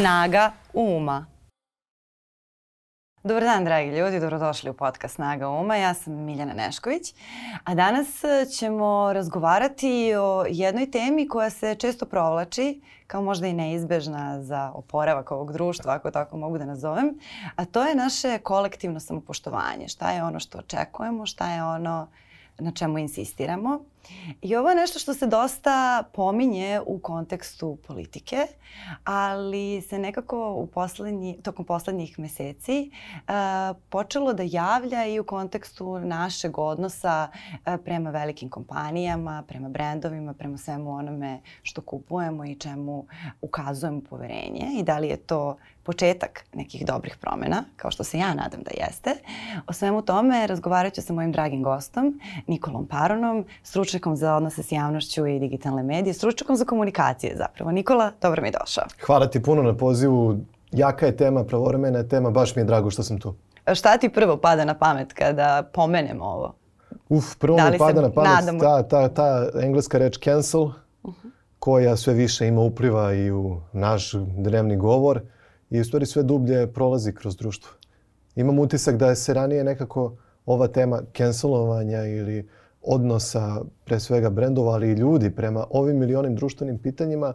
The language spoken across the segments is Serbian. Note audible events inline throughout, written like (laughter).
Snaga uma. Dobar dan, dragi ljudi, dobrodošli u podcast Snaga uma. Ja sam Miljana Nešković, a danas e, ćemo razgovarati o jednoj temi koja se često provlači kao možda i neizbežna za oporavak ovog društva, ako tako mogu da nazovem, a to je naše kolektivno samopoštovanje. Šta je ono što očekujemo, šta je ono na čemu insistiramo. I ovo je nešto što se dosta pominje u kontekstu politike, ali se nekako u poslednji, tokom poslednjih meseci uh, počelo da javlja i u kontekstu našeg odnosa uh, prema velikim kompanijama, prema brendovima, prema svemu onome što kupujemo i čemu ukazujemo poverenje i da li je to početak nekih dobrih promena, kao što se ja nadam da jeste. O svemu tome razgovarat ću sa mojim dragim gostom, Nikolom Paronom, stručnjakom za odnose s javnošću i digitalne medije, stručnjakom za komunikacije zapravo. Nikola, dobro mi došao. Hvala ti puno na pozivu. Jaka je tema, pravovremena je tema, baš mi je drago što sam tu. Šta ti prvo pada na pamet kada pomenemo ovo? Uf, prvo da mi pada na pamet nadamo... ta, ta, ta engleska reč cancel, uh -huh. koja sve više ima upliva i u naš dnevni govor i u stvari sve dublje prolazi kroz društvo. Imam utisak da je se ranije nekako ova tema cancelovanja ili odnosa pre svega brendova, ali i ljudi prema ovim ili onim društvenim pitanjima e,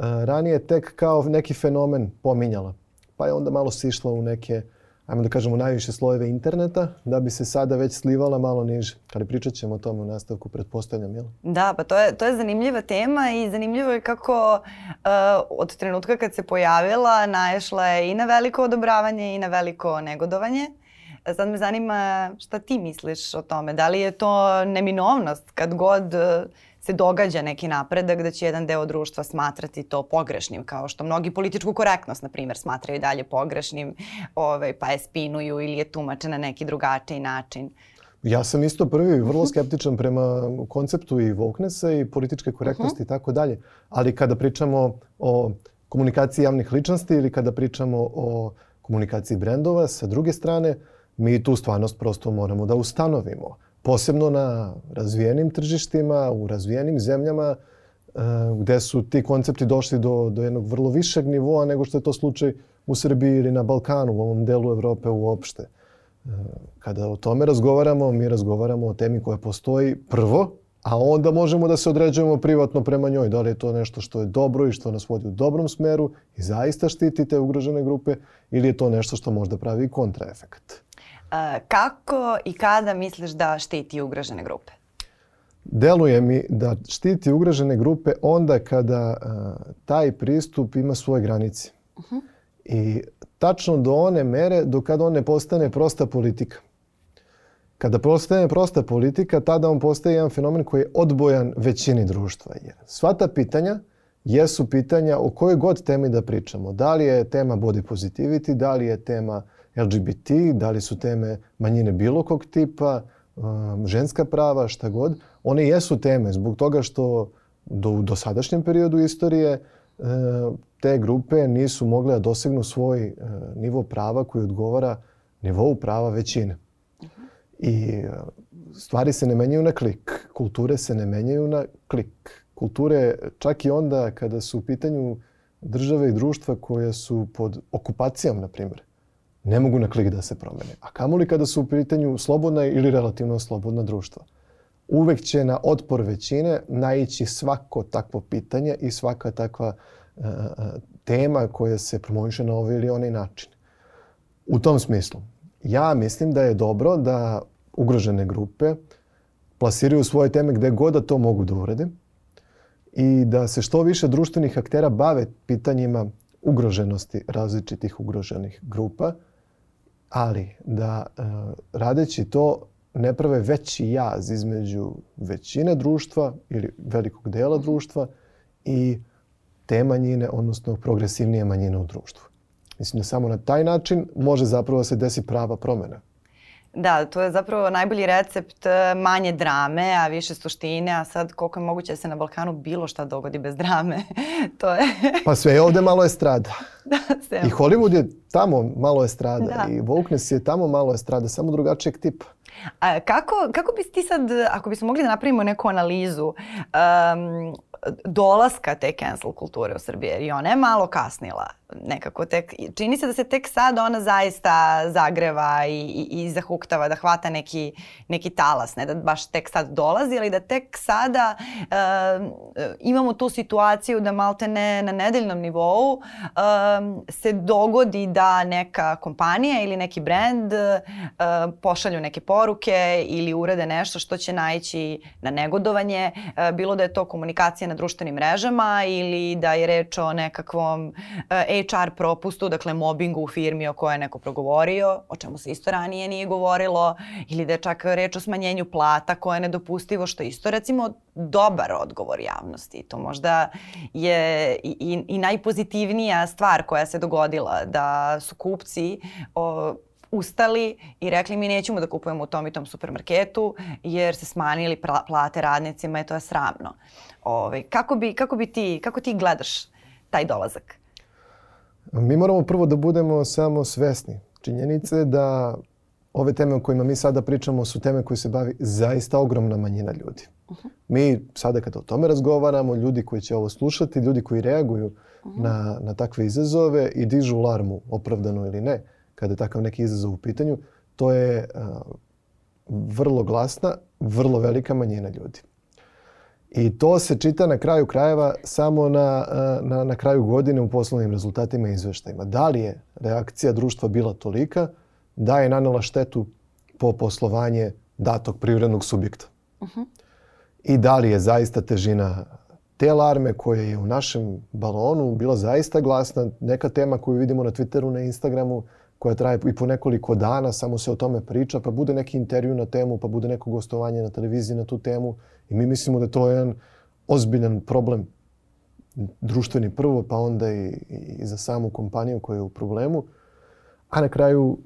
ranije tek kao neki fenomen pominjala. Pa je onda malo sišla u neke, ajmo da kažemo, najviše slojeve interneta, da bi se sada već slivala malo niže. Ali pričat ćemo o tome u nastavku, pretpostavljam, jel? Da, pa to je, to je zanimljiva tema i zanimljivo je kako uh, od trenutka kad se pojavila naišla je i na veliko odobravanje i na veliko negodovanje. Sad me zanima šta ti misliš o tome. Da li je to neminovnost kad god e, se događa neki napredak da će jedan deo društva smatrati to pogrešnim, kao što mnogi političku korektnost, na primjer, smatraju dalje pogrešnim, ovaj, pa je spinuju ili je tumače na neki drugačiji način. Ja sam isto prvi vrlo skeptičan prema konceptu i wokenessa i političke korektnosti i tako dalje. Ali kada pričamo o komunikaciji javnih ličnosti ili kada pričamo o komunikaciji brendova, sa druge strane, mi tu stvarnost prosto moramo da ustanovimo. Posebno na razvijenim tržištima, u razvijenim zemljama, e, gde su ti koncepti došli do, do jednog vrlo višeg nivoa nego što je to slučaj u Srbiji ili na Balkanu, u ovom delu Evrope uopšte. E, kada o tome razgovaramo, mi razgovaramo o temi koja postoji prvo, a onda možemo da se određujemo privatno prema njoj. Da li je to nešto što je dobro i što nas vodi u dobrom smeru i zaista štiti te ugrožene grupe ili je to nešto što možda pravi kontraefekt kako i kada misliš da štiti ugrožene grupe? Deluje mi da štiti ugrožene grupe onda kada uh, taj pristup ima svoje granice. Uh -huh. I tačno do one mere do kada on ne postane prosta politika. Kada postane prosta politika, tada on postaje jedan fenomen koji je odbojan većini društva. Jer sva ta pitanja jesu pitanja o kojoj god temi da pričamo. Da li je tema body positivity, da li je tema uh, LGBT, da li su teme manjine bilo kog tipa, um, ženska prava, šta god. One jesu teme zbog toga što do, u dosadašnjem periodu istorije uh, te grupe nisu mogle da dosegnu svoj uh, nivo prava koji odgovara nivou prava većine. I uh, stvari se ne menjaju na klik, kulture se ne menjaju na klik. Kulture čak i onda kada su u pitanju države i društva koje su pod okupacijom, na primjer ne mogu na klik da se promene. A kamoli kada su u pitanju slobodna ili relativno slobodna društva. Uvek će na otpor većine naići svako takvo pitanje i svaka takva uh, tema koja se promoviše na ovaj ili onaj način. U tom smislu, ja mislim da je dobro da ugrožene grupe plasiraju svoje teme gde god da to mogu da urede i da se što više društvenih aktera bave pitanjima ugroženosti različitih ugroženih grupa – ali da e, radeći to ne prave veći jaz između većine društva ili velikog dela društva i te manjine, odnosno progresivnije manjine u društvu. Mislim da samo na taj način može zapravo da se desi prava promena. Da, to je zapravo najbolji recept e, manje drame, a više suštine, a sad koliko je moguće da se na Balkanu bilo šta dogodi bez drame. (laughs) to je... (laughs) pa sve je ovde malo estrada. (laughs) da, sve. I Hollywood je tamo malo estrada da. i Wokeness je tamo malo estrada, samo drugačijeg tipa. A kako, kako bi ti sad, ako bismo mogli da napravimo neku analizu um, dolaska te cancel kulture u Srbiji, jer i ona je malo kasnila. Nekako tek, čini se da se tek sad ona zaista zagreva i, i, i zahuktava, da hvata neki, neki talas, ne da baš tek sad dolazi, ali da tek sada uh, imamo tu situaciju da malte ne na nedeljnom nivou uh, se dogodi da neka kompanija ili neki brand uh, pošalju neke poruke ili urade nešto što će naići na negodovanje, uh, bilo da je to komunikacija na društvenim mrežama ili da je reč o nekakvom uh, HR propustu, dakle mobbingu u firmi o kojoj je neko progovorio, o čemu se isto ranije nije govorilo, ili da je čak reč o smanjenju plata koje je nedopustivo, što je isto recimo dobar odgovor javnosti. To možda je i, i, i najpozitivnija stvar koja se dogodila, da su kupci o, ustali i rekli mi nećemo da kupujemo u tom i tom supermarketu jer se smanjili plate radnicima i to je sramno. Ove, kako, bi, kako, bi ti, kako ti gledaš taj dolazak? Mi moramo prvo da budemo samo svesni činjenice da ove teme o kojima mi sada pričamo su teme koje se bavi zaista ogromna manjina ljudi. Uh -huh. Mi sada kada o tome razgovaramo, ljudi koji će ovo slušati, ljudi koji reaguju uh -huh. na, na takve izazove i dižu larmu, opravdano ili ne, kada je takav neki izazov u pitanju, to je uh, vrlo glasna, vrlo velika manjina ljudi. I to se čita na kraju krajeva samo na, na, na kraju godine u poslovnim rezultatima i izveštajima. Da li je reakcija društva bila tolika da je nanela štetu po poslovanje datog privrednog subjekta? Uh -huh. I da li je zaista težina te alarme koja je u našem balonu bila zaista glasna, neka tema koju vidimo na Twitteru, na Instagramu, koja traje i po nekoliko dana, samo se o tome priča, pa bude neki intervju na temu, pa bude neko gostovanje na televiziji na tu temu. I mi mislimo da to je jedan ozbiljan problem društveni prvo, pa onda i, i za samu kompaniju koja je u problemu. A na kraju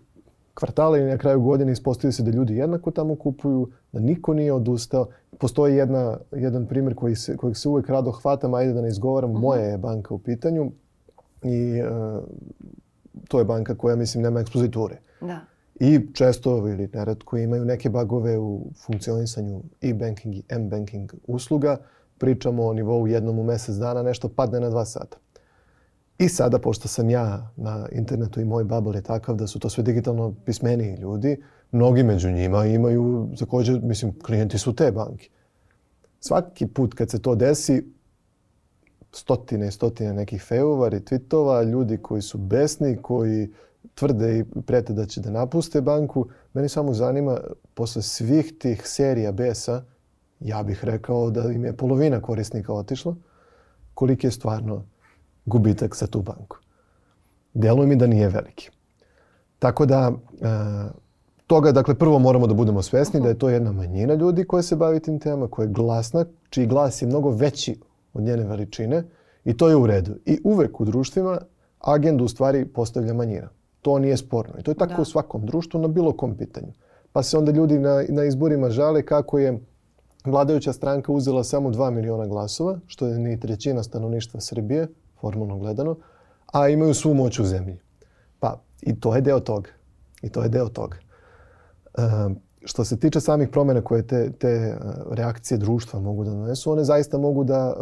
kvartala i na kraju godine ispostavio se da ljudi jednako tamo kupuju, da niko nije odustao. Postoji jedna, jedan primjer koji se, kojeg se uvek rado hvatam, ajde da ne izgovaram, mhm. moja je banka u pitanju i uh, to je banka koja, mislim, nema ekspoziture. Da. I često ili neretko imaju neke bagove u funkcionisanju e-banking i m-banking usluga. Pričamo o nivou jednom u mesec dana, nešto padne na dva sata. I sada, pošto sam ja na internetu i moj bubble je takav da su to sve digitalno pismeniji ljudi, mnogi među njima imaju, također, mislim, klijenti su te banke. Svaki put kad se to desi, stotine i stotine nekih fejova, retvitova, ljudi koji su besni, koji tvrde i prete da će da napuste banku. Meni samo zanima, posle svih tih serija besa, ja bih rekao da im je polovina korisnika otišla, koliki je stvarno gubitak za tu banku. Deluje mi da nije veliki. Tako da, e, toga, dakle, prvo moramo da budemo svesni da je to jedna manjina ljudi koja se bavi tim temama, koja je glasna, čiji glas je mnogo veći od njene veličine i to je u redu. I uvek u društvima agendu u stvari postavlja manjina. To nije sporno. I to je tako da. u svakom društvu na bilo kom pitanju. Pa se onda ljudi na, na izborima žale kako je vladajuća stranka uzela samo 2 miliona glasova, što je ni trećina stanovništva Srbije, formalno gledano, a imaju svu moć u zemlji. Pa i to je deo toga. I to je deo toga. Um, što se tiče samih promjena koje te, te e, reakcije društva mogu da donesu, one zaista mogu da,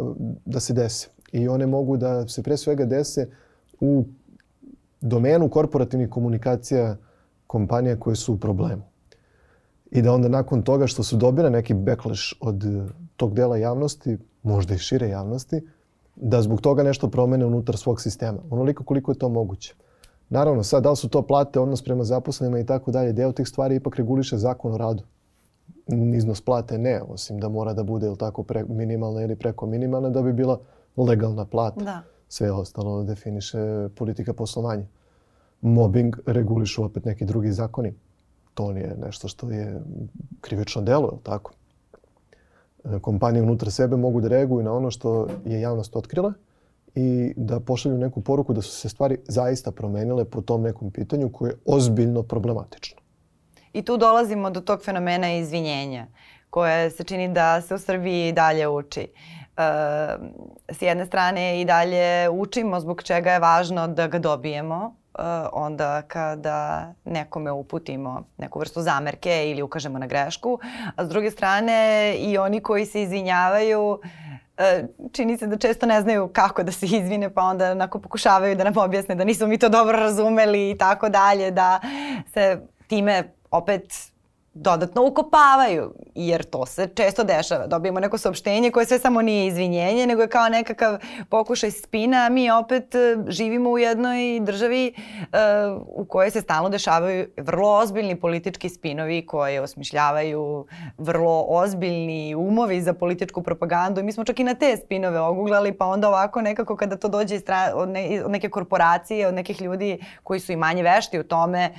da se dese. I one mogu da se pre svega dese u domenu korporativnih komunikacija kompanija koje su u problemu. I da onda nakon toga što su dobile neki backlash od tog dela javnosti, možda i šire javnosti, da zbog toga nešto promene unutar svog sistema. Onoliko koliko je to moguće. Naravno, sad da li su to plate, odnos prema zaposlenima i tako dalje, deo tih stvari ipak reguliše zakon o radu. Iznos plate ne, osim da mora da bude ili tako pre, minimalna ili preko minimalna da bi bila legalna plata. Da. Sve ostalo definiše politika poslovanja. Mobbing regulišu opet neki drugi zakoni. To nije nešto što je krivično delo, je tako? Kompanije unutar sebe mogu da reaguju na ono što je javnost otkrila i da pošalju neku poruku da su se stvari zaista promenile po tom nekom pitanju koje je ozbiljno problematično. I tu dolazimo do tog fenomena izvinjenja koje se čini da se u Srbiji dalje uči. Uh, s jedne strane i dalje učimo zbog čega je važno da ga dobijemo, uh, onda kada nekome uputimo neku vrstu zamerke ili ukažemo na grešku, a s druge strane i oni koji se izvinjavaju e, čini se da često ne znaju kako da se izvine pa onda onako pokušavaju da nam objasne da nismo mi to dobro razumeli i tako dalje, da se time opet dodatno ukopavaju, jer to se često dešava. Dobijemo neko saopštenje koje sve samo nije izvinjenje, nego je kao nekakav pokušaj spina, a mi opet e, živimo u jednoj državi uh, u kojoj se stalno dešavaju vrlo ozbiljni politički spinovi koje osmišljavaju vrlo ozbiljni umovi za političku propagandu i mi smo čak i na te spinove oguglali, pa onda ovako nekako kada to dođe iz od, ne, od neke korporacije, od nekih ljudi koji su i manje vešti u tome,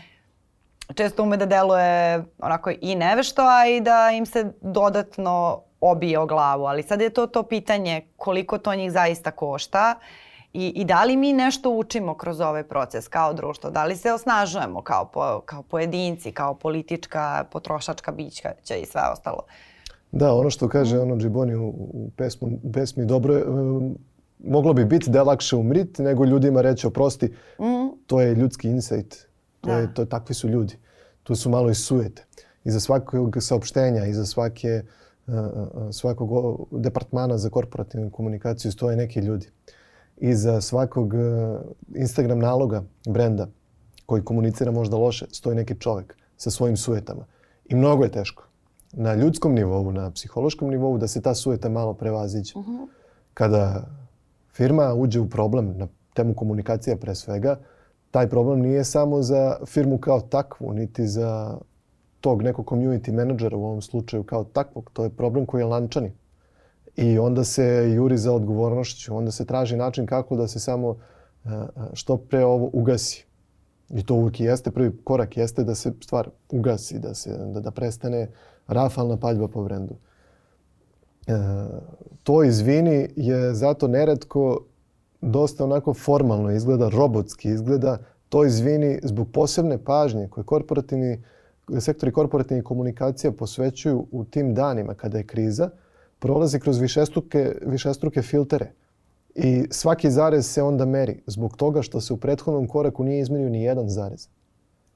često ume da deluje onako i nevešto, a i da im se dodatno obije o glavu. Ali sad je to to pitanje koliko to njih zaista košta i, i da li mi nešto učimo kroz ovaj proces kao društvo, da li se osnažujemo kao, po, kao pojedinci, kao politička, potrošačka bićka i sve ostalo. Da, ono što kaže ono Džiboni u, u, pesmu, u pesmi dobro je, um, moglo bi biti da je lakše umriti nego ljudima reći oprosti. Mm. To je ljudski insight To, da. je, to, takvi su ljudi. Tu su malo i sujete. Iza svakog saopštenja, iza svake, uh, svakog departmana za korporativnu komunikaciju stoje neki ljudi. Iza svakog uh, Instagram naloga brenda koji komunicira možda loše, stoji neki čovjek sa svojim sujetama. I mnogo je teško. Na ljudskom nivou, na psihološkom nivou da se ta sujeta malo prevaziđe. Uh mhm. -huh. Kada firma uđe u problem na temu komunikacija pre svega, uh, taj problem nije samo za firmu kao takvu, niti za tog nekog community menadžera u ovom slučaju kao takvog. To je problem koji je lančani. I onda se juri za odgovornošću, onda se traži način kako da se samo e, e, što pre ovo ugasi. I to uvijek jeste, prvi korak jeste da se stvar ugasi, da, se, da, da prestane rafalna paljba po vrendu. E, to izvini je zato neretko dosta onako formalno izgleda, robotski izgleda, to izvini zbog posebne pažnje koje korporativni, sektori korporativnih komunikacija posvećuju u tim danima kada je kriza, prolazi kroz višestruke, višestruke filtere. I svaki zarez se onda meri zbog toga što se u prethodnom koraku nije izmerio ni jedan zarez.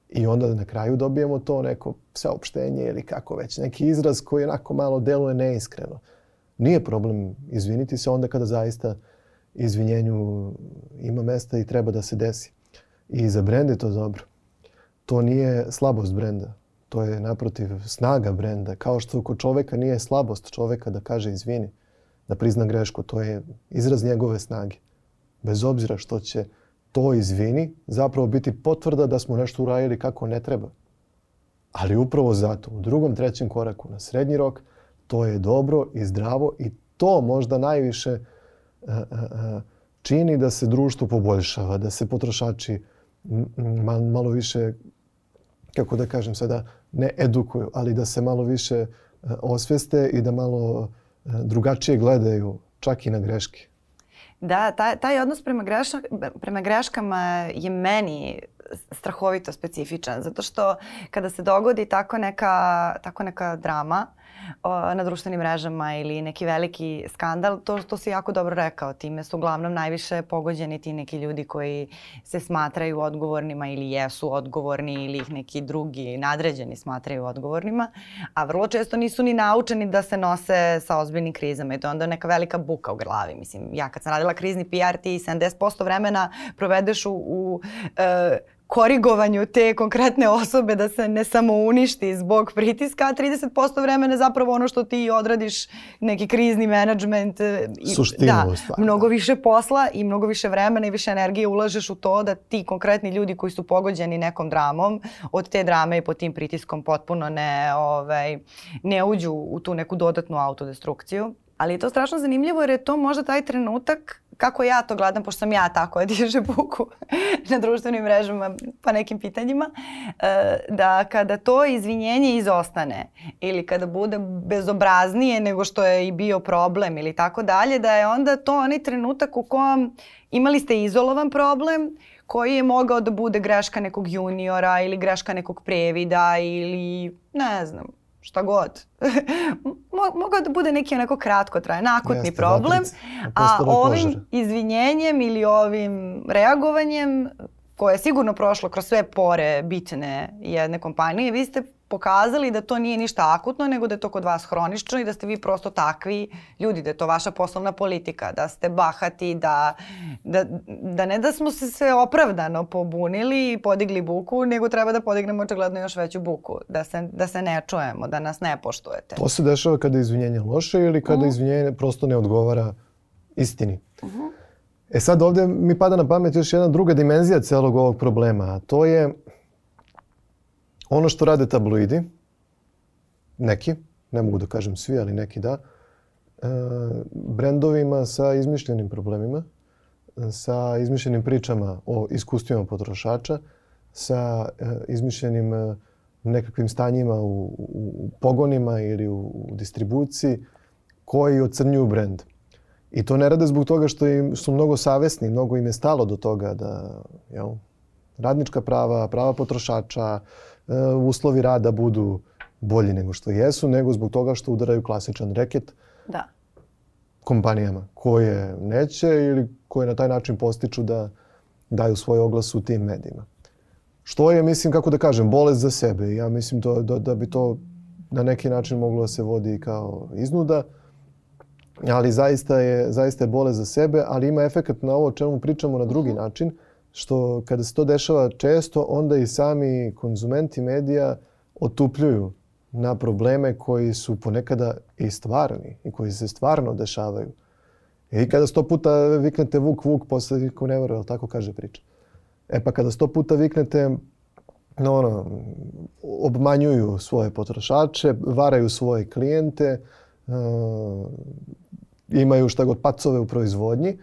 I onda na kraju dobijemo to neko saopštenje ili kako već, neki izraz koji onako malo deluje neiskreno. Nije problem izviniti se onda kada zaista izvinjenju ima mesta i treba da se desi. I za brend je to dobro. To nije slabost brenda. To je naprotiv snaga brenda. Kao što kod čoveka nije slabost čoveka da kaže izvini, da prizna grešku. To je izraz njegove snage. Bez obzira što će to izvini zapravo biti potvrda da smo nešto uradili kako ne treba. Ali upravo zato u drugom, trećem koraku na srednji rok to je dobro i zdravo i to možda najviše čini da se društvo poboljšava, da se potrošači malo više, kako da kažem sada, ne edukuju, ali da se malo više osveste i da malo drugačije gledaju čak i na greške. Da, taj, taj odnos prema, grešak, prema greškama je meni strahovito specifičan, zato što kada se dogodi tako neka, tako neka drama, na društvenim mrežama ili neki veliki skandal, to, to si jako dobro rekao. Time su uglavnom najviše pogođeni ti neki ljudi koji se smatraju odgovornima ili jesu odgovorni ili ih neki drugi nadređeni smatraju odgovornima, a vrlo često nisu ni naučeni da se nose sa ozbiljnim krizama i to je onda neka velika buka u glavi. Mislim, ja kad sam radila krizni PR, ti 70% vremena provedeš u, u uh, korigovanju te konkretne osobe da se ne samo uništi zbog pritiska, a 30% vremena je zapravo ono što ti odradiš neki krizni menadžment. E, Suštinu da, stvar, mnogo više posla i mnogo više vremena i više energije ulažeš u to da ti konkretni ljudi koji su pogođeni nekom dramom od te drame i pod tim pritiskom potpuno ne, ovaj, ne uđu u tu neku dodatnu autodestrukciju. Ali je to strašno zanimljivo jer je to možda taj trenutak kako ja to gledam, pošto sam ja tako (laughs) diže buku na društvenim mrežama pa nekim pitanjima, e, da kada to izvinjenje izostane ili kada bude bezobraznije nego što je i bio problem ili tako dalje, da je onda to onaj trenutak u kom imali ste izolovan problem koji je mogao da bude greška nekog juniora ili greška nekog previda ili ne znam, šta god. (laughs) Mogao da bude neki onako kratko traje, nakutni Jeste, problem, a ovim požar. izvinjenjem ili ovim reagovanjem koje je sigurno prošlo kroz sve pore bitne jedne kompanije, vi ste pokazali da to nije ništa akutno, nego da je to kod vas hronično i da ste vi prosto takvi ljudi, da je to vaša poslovna politika, da ste bahati, da, da, da ne da smo se sve opravdano pobunili i podigli buku, nego treba da podignemo očigledno još veću buku, da se, da se ne čujemo, da nas ne poštujete. To se dešava kada je izvinjenje loše ili kada. -huh. izvinjenje prosto ne odgovara istini. Mhm. -huh. E sad ovde mi pada na pamet još jedna druga dimenzija celog ovog problema, a to je ono što rade tabloidi, neki, ne mogu da kažem svi, ali neki da, e, brendovima sa izmišljenim problemima, sa izmišljenim pričama o iskustvima potrošača, sa e, izmišljenim e, nekakvim stanjima u, u pogonima ili u, u distribuciji koji ocrnjuju brend. I to ne rade zbog toga što im su mnogo savesni, mnogo im je stalo do toga da jel, radnička prava, prava potrošača, e, uslovi rada budu bolji nego što jesu, nego zbog toga što udaraju klasičan reket da. kompanijama koje neće ili koje na taj način postiču da daju svoj oglas u tim medijima. Što je, mislim, kako da kažem, bolest za sebe. Ja mislim to, da, da bi to na neki način moglo da se vodi kao iznuda ali zaista je, zaista je bole za sebe, ali ima efekat na ovo o čemu pričamo na drugi mhm. način, što kada se to dešava često, onda i sami konzumenti medija otupljuju na probleme koji su ponekada i stvarni i koji se stvarno dešavaju. I kada sto puta viknete vuk, vuk, posle niko ne veruje, tako kaže priča. E pa kada sto puta viknete no, ono, obmanjuju svoje potrošače, varaju svoje klijente, uh, imaju šta god pacove u proizvodnji.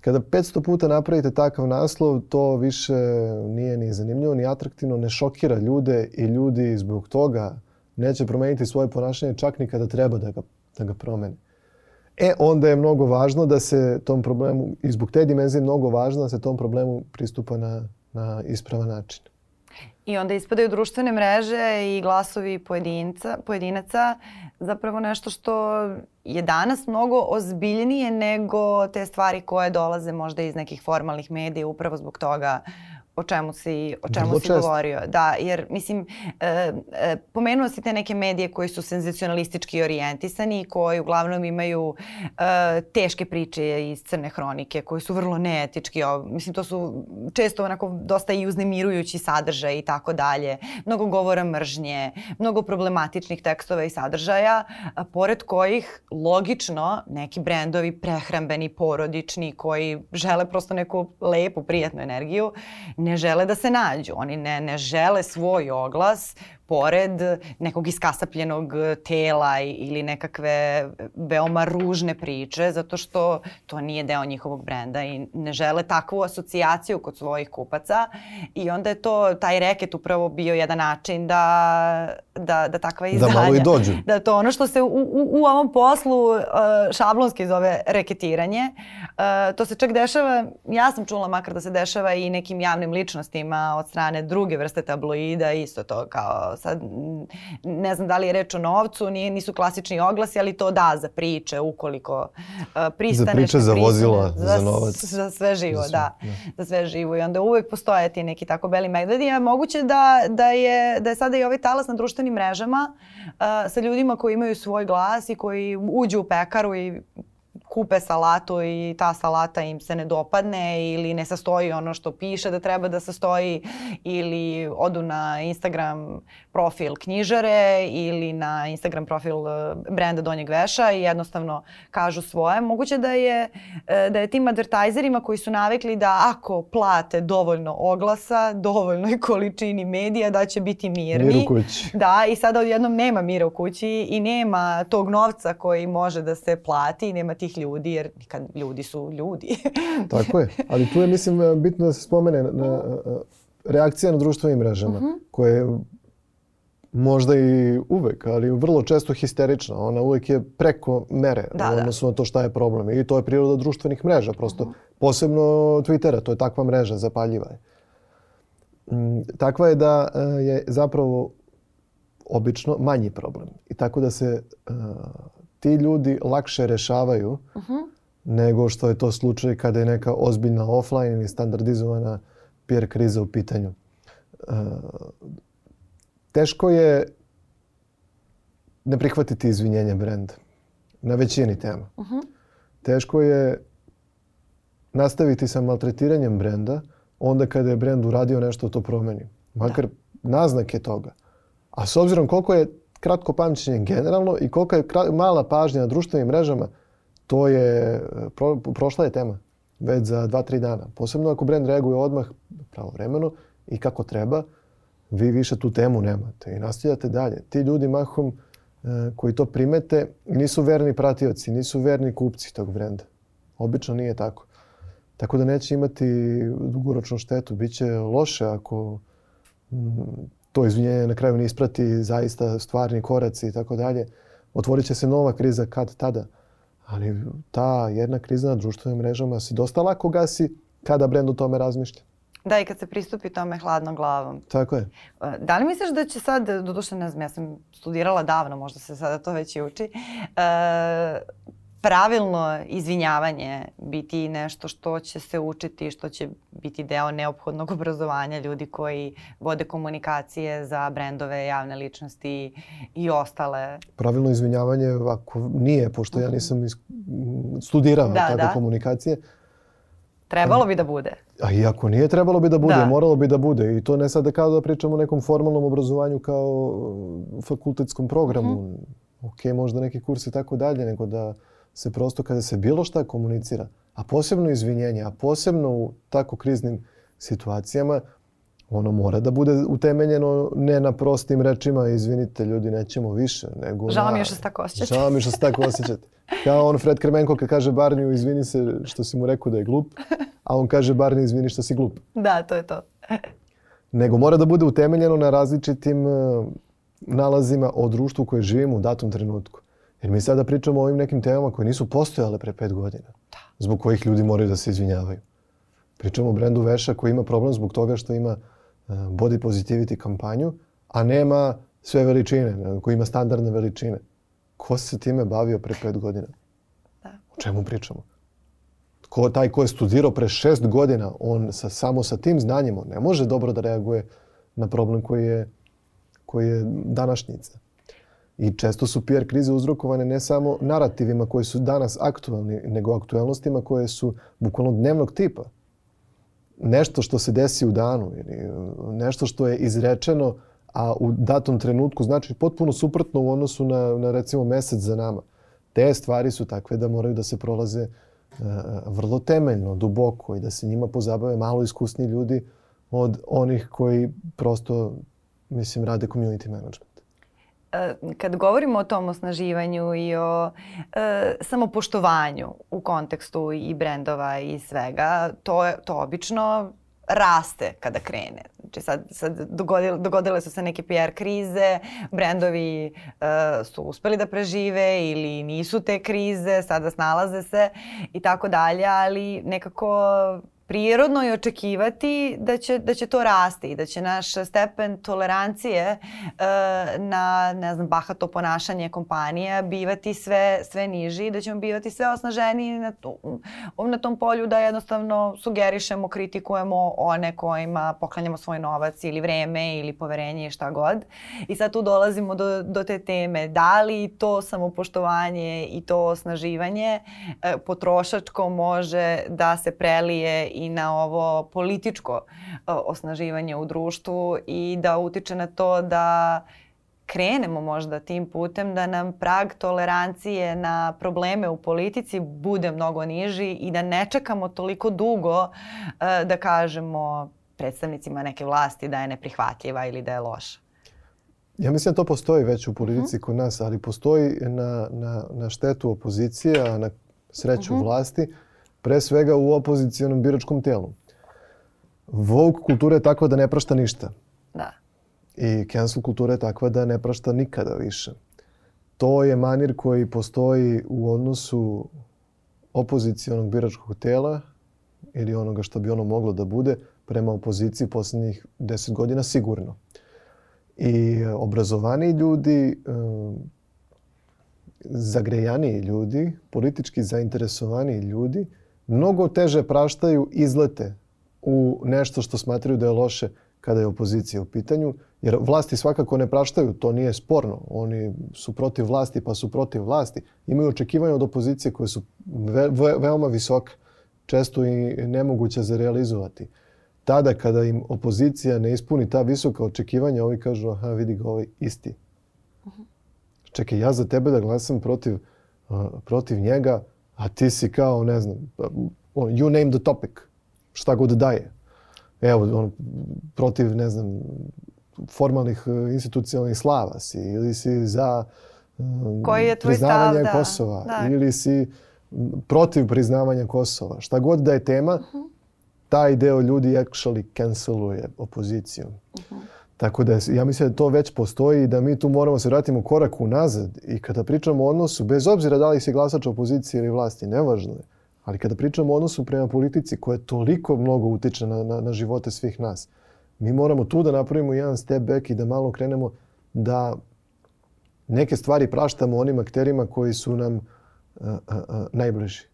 Kada 500 puta napravite takav naslov, to više nije ni zanimljivo, ni atraktivno, ne šokira ljude i ljudi zbog toga neće promeniti svoje ponašanje čak ni kada treba da ga, da ga promene. E, onda je mnogo važno da se tom problemu, i zbog te dimenzije mnogo važno da se tom problemu pristupa na, na ispravan način. I onda ispadaju društvene mreže i glasovi pojedinca, pojedinaca zapravo nešto što je danas mnogo ozbiljnije nego te stvari koje dolaze možda iz nekih formalnih medija upravo zbog toga o čemu si, o čemu si govorio. Da, jer mislim, e, e, pomenuo si te neke medije koji su senzacionalistički orijentisani i koji uglavnom imaju e, teške priče iz crne hronike, koji su vrlo neetički. O, mislim, to su često onako dosta i uznemirujući sadržaj i tako dalje. Mnogo govora mržnje, mnogo problematičnih tekstova i sadržaja, a, pored kojih logično neki brendovi prehrambeni, porodični, koji žele prosto neku lepu, prijatnu energiju, ne žele da se nađu. Oni ne, ne žele svoj oglas pored nekog iskasapljenog tela ili nekakve veoma ružne priče, zato što to nije deo njihovog brenda i ne žele takvu asocijaciju kod svojih kupaca i onda je to, taj reket upravo bio jedan način da, da, da takva izdanja... Da malo i dođu. (laughs) Da to ono što se u, u, u ovom poslu uh, šablonski zove reketiranje, uh, to se čak dešava, ja sam čula makar da se dešava i nekim javnim ličnostima od strane druge vrste tabloida, isto to kao sad ne znam da li je reč o novcu, nije, nisu klasični oglasi, ali to da za priče ukoliko uh, pristaneš. Za priče, za vozila, za, za novac. Za sve živo, za sve, da, da. Za sve živo i onda uvek postoje ti neki tako beli medvedi, a moguće da, da, je, da je sada i ovaj talas na društvenim mrežama uh, sa ljudima koji imaju svoj glas i koji uđu u pekaru i kupe salatu i ta salata im se ne dopadne ili ne sastoji ono što piše da treba da sastoji ili odu na Instagram profil knjižare ili na Instagram profil e, brenda Donjeg veša i jednostavno kažu svoje. Moguće da je, e, da je tim advertajzerima koji su navikli da ako plate dovoljno oglasa, dovoljnoj (laughs) količini medija da će biti mirni. Mir u kući. Da, i sada odjednom nema mira u kući i nema tog novca koji može da se plati i nema tih ljudi jer kad ljudi su ljudi. (laughs) Tako je, ali tu je mislim bitno da se spomene na, na reakcija na društvenim mrežama uh mhm. -huh. koje možda i uvek, ali vrlo često histerična. Ona uvek je preko mere da, da. odnosno na to šta je problem. I to je priroda društvenih mreža, prosto. Uh mhm. -huh. Posebno Twittera, to je takva mreža, zapaljiva je. Mm, takva je da e, je zapravo obično manji problem. I tako da se uh, ti ljudi lakše rešavaju uh mhm. -huh. nego što je to slučaj kada je neka ozbiljna offline ili standardizovana PR kriza u pitanju. Uh, teško je ne prihvatiti izvinjenje brenda na većini tema. Uh -huh. Teško je nastaviti sa maltretiranjem brenda onda kada je brend uradio nešto to promeni. Makar da. naznake toga. A s obzirom koliko je kratko pamćenje generalno i koliko je mala pažnja na društvenim mrežama, to je, pro, prošla je tema već za dva, tri dana. Posebno ako brend reaguje odmah pravovremeno i kako treba, vi više tu temu nemate i nastavljate dalje. Ti ljudi mahom e, koji to primete nisu verni pratioci, nisu verni kupci tog brenda. Obično nije tako. Tako da neće imati dugoročnu štetu. Biće loše ako to izvinjenje na kraju ne isprati zaista stvarni koraci i tako dalje. Otvorit će se nova kriza kad tada. Ali ta jedna kriza na društvenim mrežama se dosta lako gasi kada brend o tome razmišlja. Da, i kad se pristupi tome hladnom glavom. Tako je. E, da li misliš da će sad, doduše ne znam, ja sam studirala davno, možda se sada to već i uči, e, pravilno izvinjavanje biti nešto što će se učiti, što će biti deo neophodnog obrazovanja ljudi koji vode komunikacije za brendove, javne ličnosti i ostale. Pravilno izvinjavanje, ako nije, pošto ja mhm. nisam studirao da, tako da. komunikacije, Trebalo bi da bude. A i ako nije, trebalo bi da bude, da. moralo bi da bude. I to ne sada kao da pričamo o nekom formalnom obrazovanju kao fakultetskom programu. Mm -hmm. Ok, možda neki kurs i tako dalje, nego da se prosto kada se bilo šta komunicira, a posebno izvinjenje, a posebno u tako kriznim situacijama, ono mora da bude utemeljeno ne na prostim rečima izvinite ljudi nećemo više nego Žao mi je što se tako osjećate. Žao mi je što se tako osjećate. Kao on Fred Kremenko kad kaže Barniju izvini se što si mu rekao da je glup, a on kaže Barni izvini što si glup. Da, to je to. nego mora da bude utemeljeno na različitim uh, nalazima o društvu koje živimo u datom trenutku. Jer mi sada pričamo o ovim nekim temama koje nisu postojale pre pet godina. Da. Zbog kojih ljudi moraju da se izvinjavaju. Pričamo o brendu Veša koji ima problem zbog toga što ima uh, body positivity kampanju, a nema sve veličine, koji ima standardne veličine. Ko se time bavio pre pet godina? Da. O čemu pričamo? Ko, taj ko je studirao pre šest godina, on sa, samo sa tim znanjem, on ne može dobro da reaguje na problem koji je, koji je današnjica. I često su PR krize uzrokovane ne samo narativima koji su danas aktualni, nego aktualnostima koje su bukvalno dnevnog tipa. Nešto što se desi u danu ili nešto što je izrečeno, a u datom trenutku znači potpuno suprotno u odnosu na, na recimo mesec za nama. Te stvari su takve da moraju da se prolaze uh, vrlo temeljno, duboko i da se njima pozabave malo iskusni ljudi od onih koji prosto, mislim, rade community management. E, kad govorimo o tom osnaživanju i o e, samopoštovanju u kontekstu i brendova i svega, to, je, to obično raste kada krene. Znači sad, sad dogodile, dogodile su se neke PR krize, brendovi e, su uspeli da prežive ili nisu te krize, sada snalaze se i tako dalje, ali nekako prirodno je očekivati da će, da će to rasti i da će naš stepen tolerancije uh, na ne znam, bahato ponašanje kompanija bivati sve, sve niži i da ćemo bivati sve osnaženiji na, tu, na tom polju da jednostavno sugerišemo, kritikujemo one kojima poklanjamo svoj novac ili vreme ili poverenje i šta god. I sad tu dolazimo do, do te teme da li to samopoštovanje i to osnaživanje uh, potrošačko može da se prelije i na ovo političko osnaživanje u društvu i da utiče na to da krenemo možda tim putem da nam prag tolerancije na probleme u politici bude mnogo niži i da ne čekamo toliko dugo da kažemo predstavnicima neke vlasti da je neprihvatljiva ili da je loša. Ja mislim da to postoji već u politici uh mhm. -huh. kod nas, ali postoji na, na, na štetu opozicije, a na sreću uh mhm. -huh. vlasti pre svega u opozicijonom biračkom telu. Vogue kultura je takva da ne prašta ništa. Da. I cancel kultura je takva da ne prašta nikada više. To je manir koji postoji u odnosu opozicijonog biračkog tela ili onoga što bi ono moglo da bude prema opoziciji poslednjih deset godina sigurno. I obrazovani ljudi, zagrejaniji ljudi, politički zainteresovani ljudi mnogo teže praštaju izlete u nešto što smatraju da je loše kada je opozicija u pitanju Jer vlasti svakako ne praštaju, to nije sporno. Oni su protiv vlasti pa su protiv vlasti. Imaju očekivanja od opozicije koje su ve, ve, veoma visoke, često i nemoguće za realizovati. Tada kada im opozicija ne ispuni ta visoka očekivanja, ovi kažu, aha, vidi ga ovaj isti. Čekaj, ja za tebe da glasam protiv, uh, protiv njega, a ti si kao, ne znam, you name the topic, šta god daje. Evo, on, protiv, ne znam, formalnih e, institucionalnih slava si ili si za um, Koji je tvoj priznavanje stav, da. Kosova Da. ili si protiv priznavanja Kosova. Šta god da je tema, uh -huh. taj deo ljudi actually canceluje opoziciju. Uh -huh. Tako da ja mislim da to već postoji i da mi tu moramo se vratimo korak unazad i kada pričamo o odnosu, bez obzira da li si glasač opozicije ili vlasti, nevažno je. Ali kada pričamo o odnosu prema politici koja toliko mnogo utiče na, na, na živote svih nas, mi moramo tu da napravimo jedan step back i da malo krenemo da neke stvari praštamo onim akterima koji su nam a, a, a, najbliži.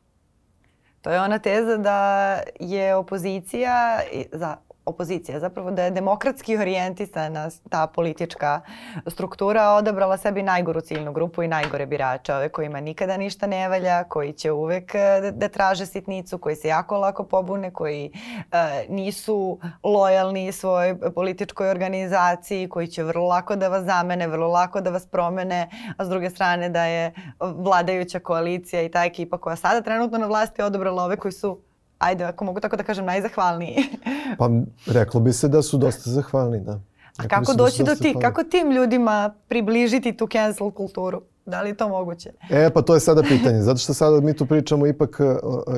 To je ona teza da je opozicija za opozicija, zapravo da je demokratski orijentisana ta politička struktura odabrala sebi najgoru ciljnu grupu i najgore birače, ove kojima nikada ništa ne valja, koji će uvek da, da traže sitnicu, koji se jako lako pobune, koji uh, nisu lojalni svojoj političkoj organizaciji, koji će vrlo lako da vas zamene, vrlo lako da vas promene, a s druge strane da je vladajuća koalicija i ta ekipa koja sada trenutno na vlasti odabrala ove koji su ajde, ako mogu tako da kažem, najzahvalniji. (laughs) pa reklo bi se da su dosta zahvalni, da. A kako da doći da do tih, kako tim ljudima približiti tu cancel kulturu? Da li je to moguće? E, pa to je sada pitanje. Zato što sada mi tu pričamo ipak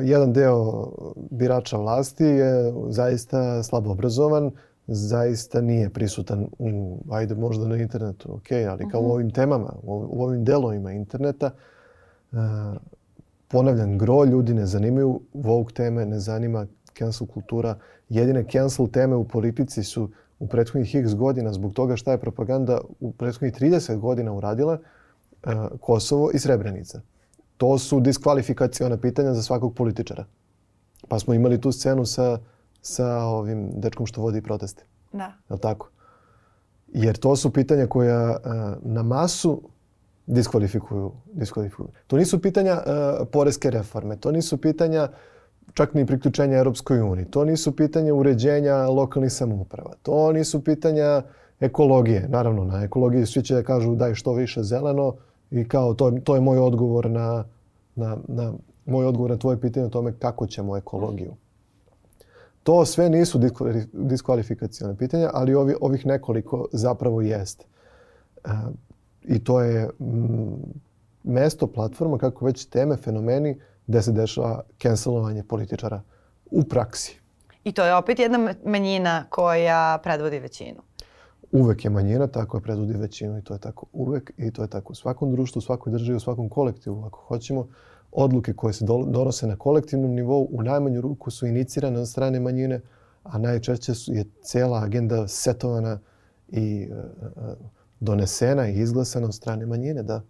jedan deo birača vlasti je zaista slabo obrazovan, zaista nije prisutan u, ajde možda na internetu, ok, ali kao uh -huh. u mhm. ovim temama, u, ovim delovima interneta, uh, ponavljam, gro ljudi ne zanimaju Vogue teme, ne zanima cancel kultura. Jedine cancel teme u politici su u prethodnih x godina zbog toga šta je propaganda u prethodnih 30 godina uradila uh, Kosovo i Srebrenica. To su diskvalifikaciona pitanja za svakog političara. Pa smo imali tu scenu sa, sa ovim dečkom što vodi proteste. Da. Je tako? Jer to su pitanja koja uh, na masu diskvalifikuju, diskvalifikuju. To nisu pitanja uh, poreske reforme, to nisu pitanja čak ni priključenja Europskoj uniji, to nisu pitanja uređenja lokalnih samouprava, to nisu pitanja ekologije. Naravno, na ekologiji svi će da kažu daj što više zeleno i kao to, to je moj odgovor na, na, na moj odgovor na tvoje pitanje o tome kako ćemo ekologiju. To sve nisu diskvalifikacijone pitanja, ali ovi, ovih nekoliko zapravo jeste. Uh, I to je mm, mesto, platforma, kako već teme, fenomeni gde se dešava cancelovanje političara u praksi. I to je opet jedna manjina koja predvodi većinu. Uvek je manjina, tako je predvodi većinu i to je tako uvek i to je tako u svakom društvu, u svakoj državi, u svakom kolektivu. Ako hoćemo, odluke koje se donose na kolektivnom nivou u najmanju ruku su inicirane od strane manjine, a najčešće su, je cela agenda setovana i uh, donesena i izglasana od strane manjine, da.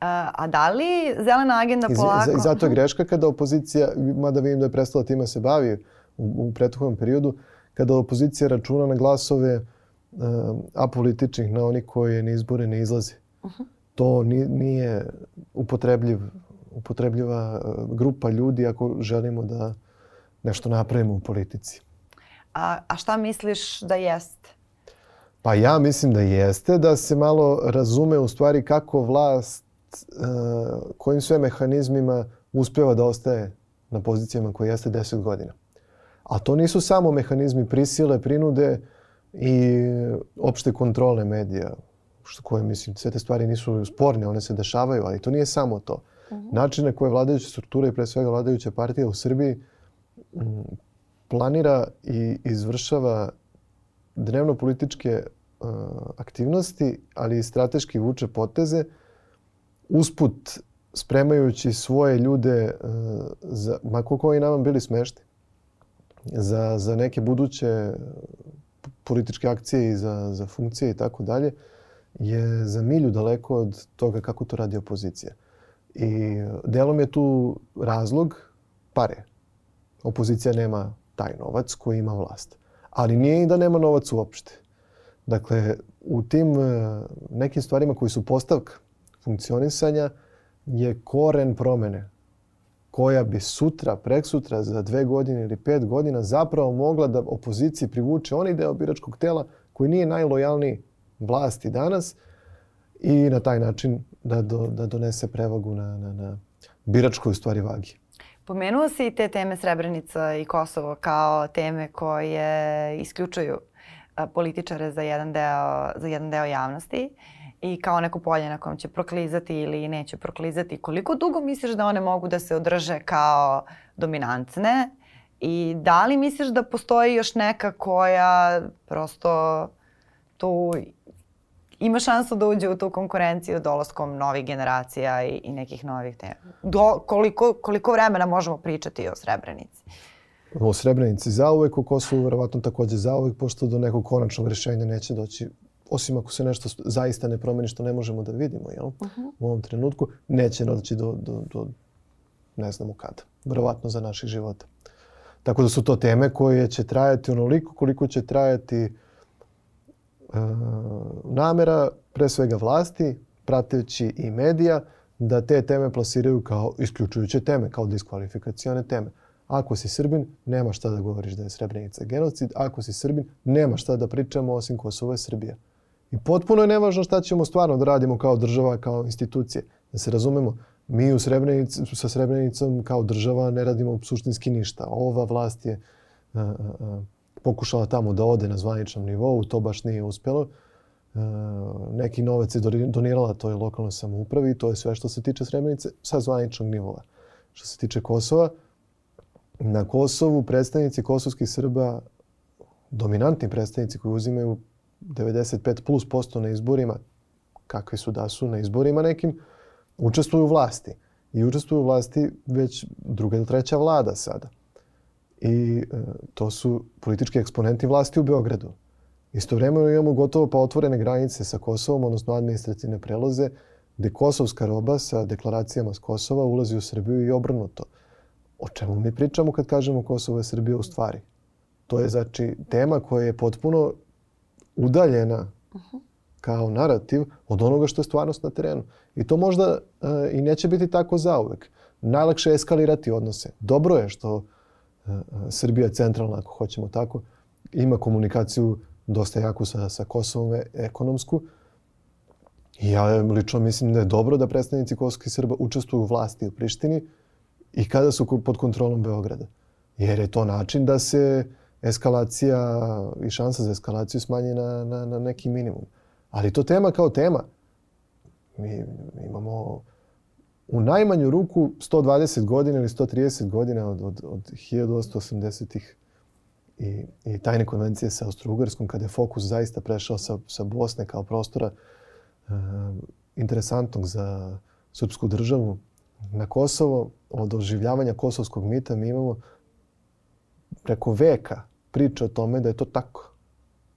A, a da li zelena agenda polako... I, zato je greška kada opozicija, mada vidim da je prestala tima se bavi u, u prethodnom periodu, kada opozicija računa na glasove uh, apolitičnih, na oni koji na izbore ne izlaze. Uh -huh. To nije, nije upotrebljiv, upotrebljiva grupa ljudi ako želimo da nešto napravimo u politici. A, a šta misliš da jeste? Pa ja mislim da jeste, da se malo razume u stvari kako vlast, uh, kojim sve mehanizmima uspeva da ostaje na pozicijama koje jeste 10 godina. A to nisu samo mehanizmi prisile, prinude i opšte kontrole medija, što koje mislim, sve te stvari nisu sporne, one se dešavaju, ali to nije samo to. Uh -huh. Način na koje vladajuća struktura i pre svega vladajuća partija u Srbiji planira i izvršava dnevno političke uh, aktivnosti, ali i strateški vuče poteze, usput spremajući svoje ljude, uh, za, mako koji nama bili smešti, za, za neke buduće političke akcije i za, za funkcije i tako dalje, je za milju daleko od toga kako to radi opozicija. I delom je tu razlog pare. Opozicija nema taj novac koji ima vlast. Ali nije i da nema novac uopšte. Dakle, u tim uh, nekim stvarima koji su postavka funkcionisanja je koren promene koja bi sutra, preksutra, za dve godine ili pet godina zapravo mogla da opoziciji privuče onaj deo biračkog tela koji nije najlojalniji vlasti danas i na taj način da, do, da donese prevagu na, na, na biračkoj stvari vagi. Pomenuo si i te teme Srebrenica i Kosovo kao teme koje isključuju političare za jedan deo, za jedan deo javnosti i kao neko polje na kojem će proklizati ili neće proklizati. Koliko dugo misliš da one mogu da se održe kao dominantne i da li misliš da postoji još neka koja prosto tu ima šansu da uđe u tu konkurenciju dolaskom novih generacija i, i nekih novih tema. Do, koliko, koliko vremena možemo pričati o Srebrenici? O Srebrenici zauvek, o Kosovu verovatno takođe zauvek, pošto do nekog konačnog rešenja neće doći osim ako se nešto zaista ne promeni što ne možemo da vidimo jel? Uh -huh. u ovom trenutku, neće doći do, do, do ne znamo kada. Verovatno za naših života. Tako da su to teme koje će trajati onoliko koliko će trajati namera pre svega vlasti, prateći i medija, da te teme plasiraju kao isključujuće teme, kao diskvalifikacione teme. Ako si Srbin, nema šta da govoriš da je Srebrenica genocid. Ako si Srbin, nema šta da pričamo osim Kosovo je Srbija. I potpuno je nevažno šta ćemo stvarno da radimo kao država, kao institucije. Da se razumemo, mi u Srebrenici, sa Srebrenicom kao država ne radimo suštinski ništa. Ova vlast je a, a, a, pokušala tamo da ode na zvaničnom nivou, to baš nije uspjelo. E, neki novac je donirala toj lokalnoj samoupravi to je sve što se tiče Srebrenice sa zvaničnog nivoa. Što se tiče Kosova, na Kosovu predstavnici kosovskih Srba, dominantni predstavnici koji uzimaju 95 plus posto na izborima, kakvi su da su na izborima nekim, učestvuju u vlasti. I učestvuju u vlasti već druga ili treća vlada sada i e, to su politički eksponenti vlasti u Beogradu. Istovremeno imamo gotovo pa otvorene granice sa Kosovom, odnosno administrativne preloze, gde kosovska roba sa deklaracijama s Kosova ulazi u Srbiju i obrnuto. O čemu mi pričamo kad kažemo Kosovo je Srbija u stvari? To je znači tema koja je potpuno udaljena kao narativ od onoga što je stvarnost na terenu. I to možda uh, i neće biti tako zauvek. Najlakše je eskalirati odnose. Dobro je što Srbija je centralna, ako hoćemo tako, ima komunikaciju dosta jaku sa, sa Kosovom e, ekonomsku. I ja lično mislim da je dobro da predstavnici kosovskih Srba učestvuju u vlasti u Prištini i kada su pod kontrolom Beograda. Jer je to način da se eskalacija i šansa za eskalaciju smanji na, na, na neki minimum. Ali to tema kao tema. Mi imamo u najmanju ruku 120 godina ili 130 godina od, od, od 1880-ih i, i tajne konvencije sa Austro-Ugarskom, kada je fokus zaista prešao sa, sa Bosne kao prostora e, interesantnog za srpsku državu na Kosovo, od oživljavanja kosovskog mita mi imamo preko veka priče o tome da je to tako.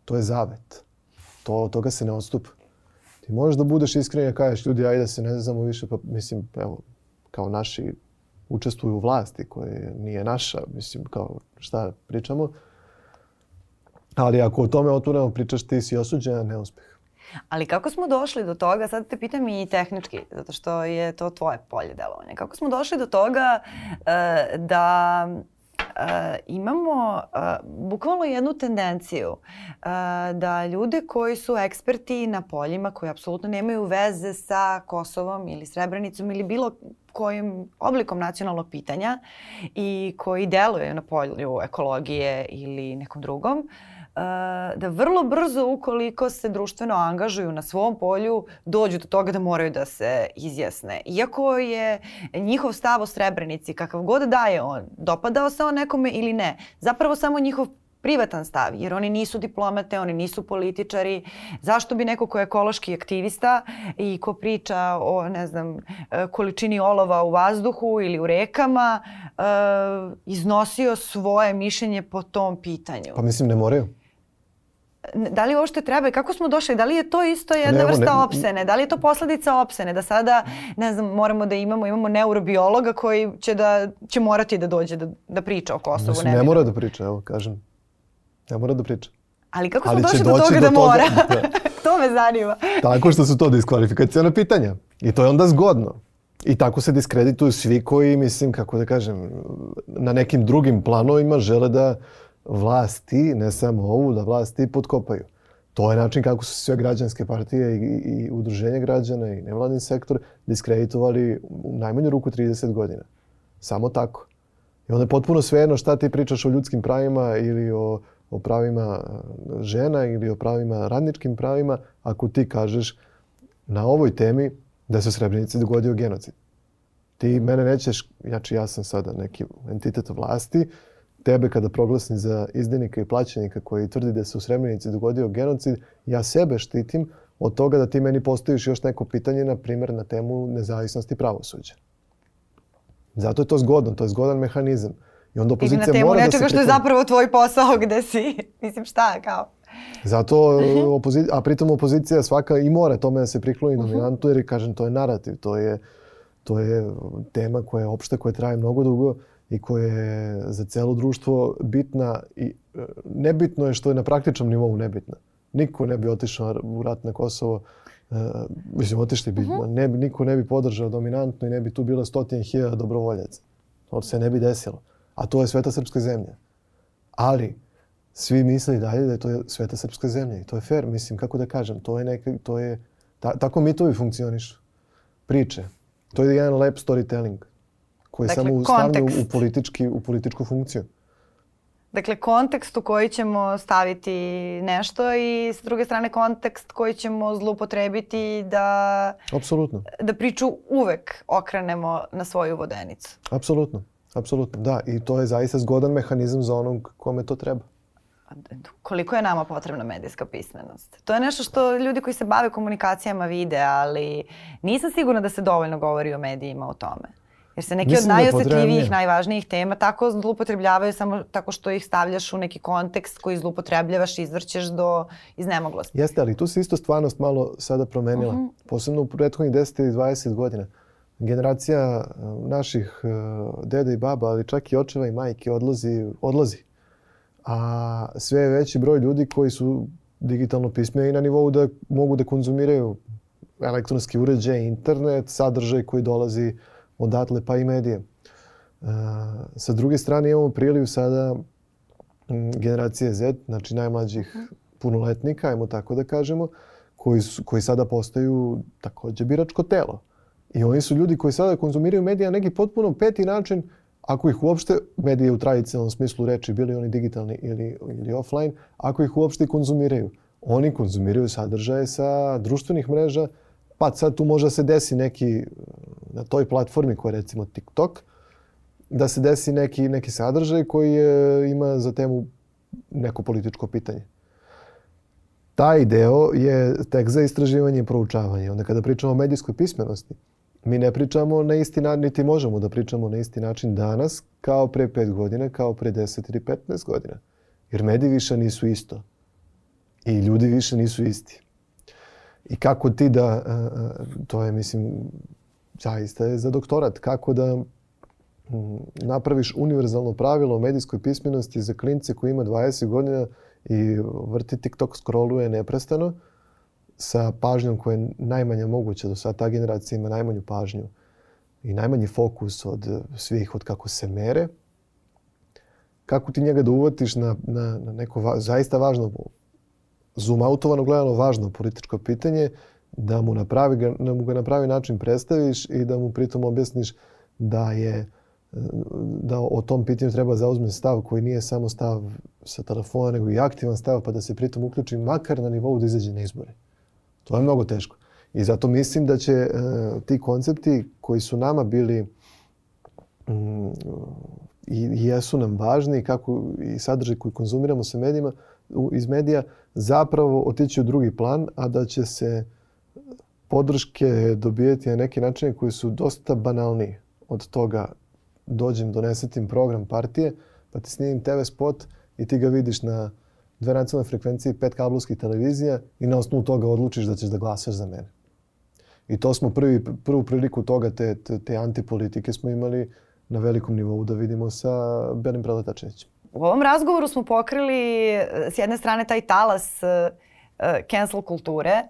To je zavet. To, od toga se ne odstupa. Ti možeš da budeš iskren i kažeš ljudi ajde da se ne znamo više, pa mislim, evo, kao naši učestvuju u vlasti koje nije naša, mislim, kao šta pričamo. Ali ako o tome otvoreno pričaš, ti si osuđen na neuspeh. Ali kako smo došli do toga, sad te pitam i tehnički, zato što je to tvoje polje delovanja. Kako smo došli do toga uh, da imamo uh, bukvalno jednu tendenciju uh, da ljude koji su eksperti na poljima, koji apsolutno nemaju veze sa Kosovom ili Srebrenicom ili bilo kojim oblikom nacionalnog pitanja i koji deluju na polju ekologije ili nekom drugom, uh, da vrlo brzo ukoliko se društveno angažuju na svom polju dođu do toga da moraju da se izjasne. Iako je njihov stav o Srebrenici kakav god da je on, dopadao se on nekome ili ne, zapravo samo njihov privatan stav, jer oni nisu diplomate, oni nisu političari. Zašto bi neko ko je ekološki aktivista i ko priča o, ne znam, količini olova u vazduhu ili u rekama, uh, iznosio svoje mišljenje po tom pitanju? Pa mislim ne moraju da li uopšte treba i kako smo došli, da li je to isto jedna ne, vrsta ne, opsene, da li je to posledica opsene, da sada, ne znam, moramo da imamo, imamo neurobiologa koji će, da, će morati da dođe da, da priča o Kosovu. Mislim, ne, ne mora da priča, evo, kažem. Ne mora da priča. Ali kako smo Ali došli do toga do da mora? da. (laughs) to me zanima. Tako što su to diskvalifikacijona pitanja. I to je onda zgodno. I tako se diskredituju svi koji, mislim, kako da kažem, na nekim drugim planovima žele da vlasti, ne samo ovu, da vlasti potkopaju. To je način kako su sve građanske partije i, i udruženje građana i nevladni sektor diskreditovali u najmanju ruku 30 godina. Samo tako. I onda je potpuno svejedno šta ti pričaš o ljudskim pravima ili o, o pravima žena ili o pravima radničkim pravima ako ti kažeš na ovoj temi da se u Srebrenici dogodio genocid. Ti mene nećeš, znači ja sam sada neki entitet vlasti, tebe kada proglasim za izdenika i plaćenika koji tvrdi da se u Srebrenici dogodio genocid, ja sebe štitim od toga da ti meni postaviš još neko pitanje, na primjer, na temu nezavisnosti pravosuđa. Zato je to zgodno, to je zgodan mehanizam. I onda opozicija na temu mora da se nečega što je zapravo tvoj posao (laughs) gde si, mislim šta, kao. Zato, (laughs) opozi... a pritom opozicija svaka i mora tome da se prikloni dominantu, jer kažem, to je narativ, to je, to je tema koja je opšta, koja traje mnogo dugo i koja je za celo društvo bitna i e, nebitno je što je na praktičnom nivou nebitna. Niko ne bi otišao u rat na Kosovo, uh, mislim, otišli bi, ne, bi- niko ne bi podržao dominantno i ne bi tu bilo stotine hiljada dobrovoljaca. To se ne bi desilo. A to je sveta srpska zemlja. Ali, svi misle i dalje da je to sveta srpska zemlja i to je fair, mislim, kako da kažem, to je neka, to je, ta, tako mitovi funkcionišu. Priče. To je jedan lep storytelling koji Dakle, samo stavlja u, politički, u političku funkciju. Dakle, kontekst u koji ćemo staviti nešto i s druge strane kontekst koji ćemo zloupotrebiti da, Apsolutno, da priču uvek okrenemo na svoju vodenicu. apsolutno, apsolutno, da. I to je zaista zgodan mehanizam za onog kome to treba. Koliko je nama potrebna medijska pismenost? To je nešto što ljudi koji se bave komunikacijama vide, ali nisam sigurna da se dovoljno govori o medijima o tome. Jer se neki Mislim od da najosetljivijih, potrebnije. najvažnijih tema tako zloupotrebljavaju samo tako što ih stavljaš u neki kontekst koji zloupotrebljavaš i izvrćeš do iznemoglosti. Jeste, ali tu se isto stvarnost malo sada promenila. Posebno u prethodnih 10 ili 20 godina. Generacija uh, naših uh, deda i baba, ali čak i očeva i majke odlazi, odlazi. A sve je veći broj ljudi koji su digitalno pismeni na nivou da mogu da konzumiraju elektronski uređaj, internet, sadržaj koji dolazi odatle pa i medije. Uh, sa druge strane imamo priliv sada generacije Z, znači najmlađih punoletnika, ajmo tako da kažemo, koji, su, koji sada postaju takođe biračko telo. I oni su ljudi koji sada konzumiraju medije na neki potpuno peti način, ako ih uopšte, medije u tradicionalnom smislu reči, bili oni digitalni ili, ili offline, ako ih uopšte konzumiraju. Oni konzumiraju sadržaje sa društvenih mreža, pa sad tu možda se desi neki na toj platformi koja je recimo TikTok, da se desi neki, neki sadržaj koji je, ima za temu neko političko pitanje. Taj deo je tek za istraživanje i proučavanje. Onda kada pričamo o medijskoj pismenosti, mi ne pričamo na isti način, niti možemo da pričamo na isti način danas kao pre 5 godina, kao pre 10 ili 15 godina. Jer mediji više nisu isto. I ljudi više nisu isti. I kako ti da, a, a, to je mislim, zaista je za doktorat, kako da napraviš univerzalno pravilo o medijskoj pismenosti za klince koji ima 20 godina i vrti TikTok, scrolluje neprestano sa pažnjom koja je najmanja moguća. Do sada ta generacija ima najmanju pažnju i najmanji fokus od svih, od kako se mere. Kako ti njega da uvatiš na, na, na neko va, zaista važno, zoom autovano gledano važno političko pitanje, da mu, na pravi, ga- da mu ga na pravi način predstaviš i da mu pritom objasniš da je da o tom pitanju treba zauzme stav koji nije samo stav sa telefona, nego i aktivan stav, pa da se pritom uključi makar na nivou da izađe na izbore. To je mnogo teško. I zato mislim da će uh, ti koncepti koji su nama bili mm, i, i jesu nam važni kako i sadržaj koji konzumiramo sa medijima iz medija zapravo otići u drugi plan, a da će se podrške dobijeti na neki način koji su dosta banalniji od toga dođem, donesetim program partije, pa ti snimim TV spot i ti ga vidiš na dve nacionalne frekvencije, pet kablovskih televizija i na osnovu toga odlučiš da ćeš da glasaš za mene. I to smo prvi, prvu priliku toga, te, te, te antipolitike smo imali na velikom nivou da vidimo sa Belim Preletačevićem. U ovom razgovoru smo pokrili e, s jedne strane taj talas e, cancel kulture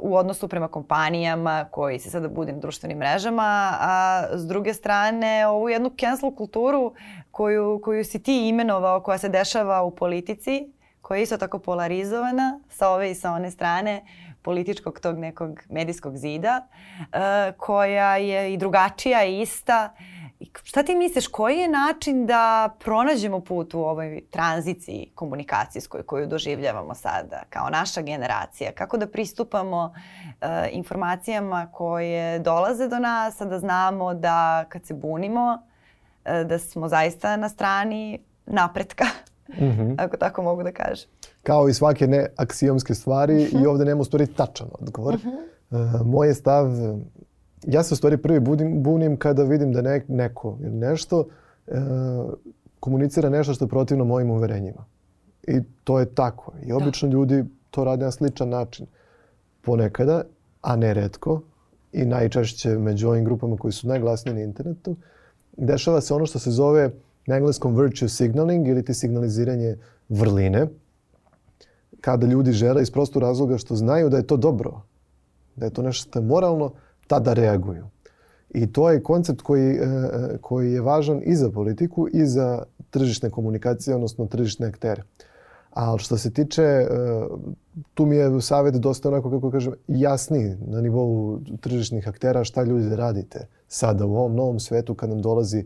u odnosu prema kompanijama koji se sada budim društvenim mrežama, a s druge strane ovu jednu cancel kulturu koju, koju si ti imenovao, koja se dešava u politici, koja je isto tako polarizovana sa ove i sa one strane političkog tog nekog medijskog zida, koja je i drugačija i ista. I šta ti misliš, koji je način da pronađemo put u ovoj tranziciji komunikacijskoj koju doživljavamo sada kao naša generacija? Kako da pristupamo uh, informacijama koje dolaze do nas, a da znamo da kad se bunimo, uh, da smo zaista na strani napretka, mm -hmm. ako tako mogu da kažem kao i svake neaksijomske stvari uh -huh. i mhm. ovde nema u stvari tačan odgovor. Uh -huh. uh, moj je stav, ja se u stvari prvi budim, bunim kada vidim da ne, neko ili nešto uh, komunicira nešto što je protivno mojim uverenjima. I to je tako. I obično da. ljudi to rade na sličan način. Ponekada, a ne redko, i najčešće među ovim grupama koji su najglasniji na internetu, dešava se ono što se zove na engleskom virtue signaling ili ti signaliziranje vrline kada ljudi žele iz prostog razloga što znaju da je to dobro, da je to nešto moralno, tada reaguju. I to je koncept koji, e, e, koji je važan i za politiku i za tržišne komunikacije, odnosno tržišne aktere. Ali što se tiče, e, tu mi je savjet dosta onako, kako kažem, jasniji na nivou tržišnih aktera šta ljudi radite sada u ovom novom svetu kad nam dolazi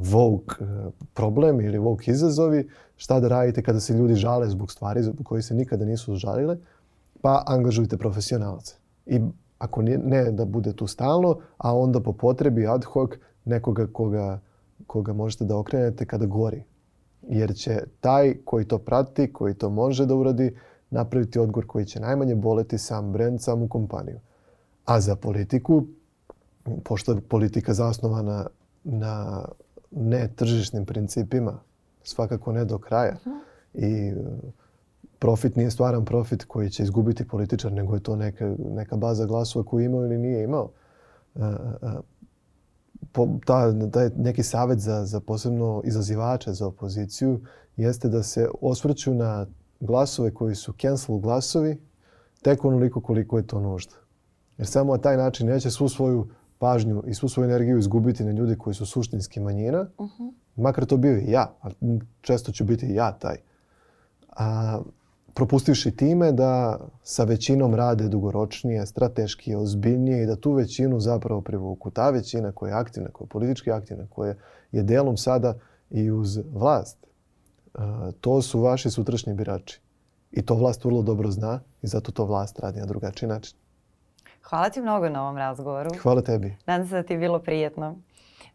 Vogue problem ili Vogue izazovi, šta da radite kada se ljudi žale zbog stvari koji se nikada nisu žalile, pa angažujte profesionalce. I ako ne, ne da bude tu stalno, a onda po potrebi ad hoc nekoga koga, koga možete da okrenete kada gori. Jer će taj koji to prati, koji to može da uradi, napraviti odgovor koji će najmanje boleti sam brend, samu kompaniju. A za politiku, pošto je politika zasnovana na netržišnim principima, svakako ne do kraja. -huh. I profit nije stvaran profit koji će izgubiti političar, nego je to neka, neka baza glasova koju je imao ili nije imao. Uh, uh, po, ta, taj neki savet za, za posebno izazivače za opoziciju jeste da se osvrću na glasove koji su cancel glasovi tek onoliko koliko je to nužda. Jer samo na taj način neće svu svoju pažnju i svu svoju energiju izgubiti na ljude koji su suštinski manjina, uh -huh. makar to bio i ja, a često ću biti i ja taj. A, propustivši time da sa većinom rade dugoročnije, strateški, ozbiljnije i da tu većinu zapravo privuku. Ta većina koja je aktivna, koja je politički aktivna, koja je delom sada i uz vlast, a, to su vaši sutrašnji birači. I to vlast vrlo dobro zna i zato to vlast radi na drugačiji način. Hvala ti mnogo na ovom razgovoru. Hvala tebi. Nadam se da ti je bilo prijetno.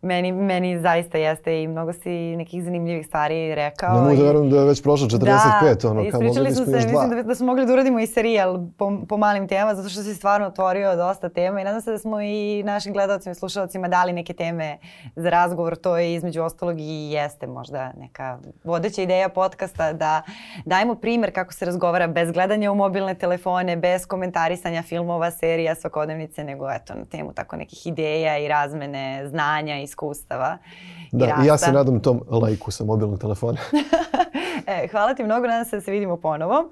Meni, meni zaista jeste i mnogo si nekih zanimljivih stvari rekao. Ne mogu da verujem da je već prošlo 45, da, ono, kao mogli bismo se, mislim da, da smo mogli da uradimo i serijal po, po malim temama, zato što si stvarno otvorio dosta tema i nadam se da smo i našim gledalcima i slušalcima dali neke teme za razgovor. To je između ostalog i jeste možda neka vodeća ideja podcasta da dajemo primer kako se razgovara bez gledanja u mobilne telefone, bez komentarisanja filmova, serija, svakodnevnice, nego eto na temu tako nekih ideja i razmene znanja i iskustava. Da, i, rasta. i ja se nadam tom lajku sa mobilnog telefona. (laughs) (laughs) e, hvala ti mnogo, nadam se da se vidimo ponovo.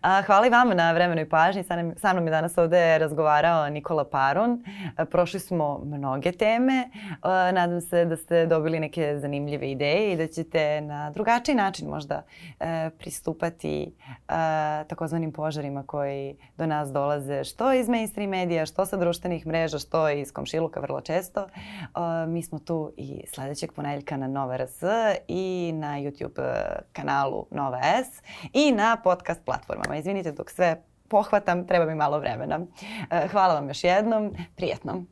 A, hvala i vama na vremenu i pažnji. Sa, nam, sa mnom je danas ovde razgovarao Nikola Parun. A, prošli smo mnoge teme. A, nadam se da ste dobili neke zanimljive ideje i da ćete na drugačiji način možda e, pristupati a, takozvanim požarima koji do nas dolaze što iz mainstream medija, što sa društvenih mreža, što iz komšiluka vrlo često. A, mi smo tu i sledećeg ponedjeljka na Nova RS i na YouTube e, kanalu Nova S i na podcast platformama. Izvinite dok sve pohvatam, treba mi malo vremena. E, hvala vam još jednom, prijetno.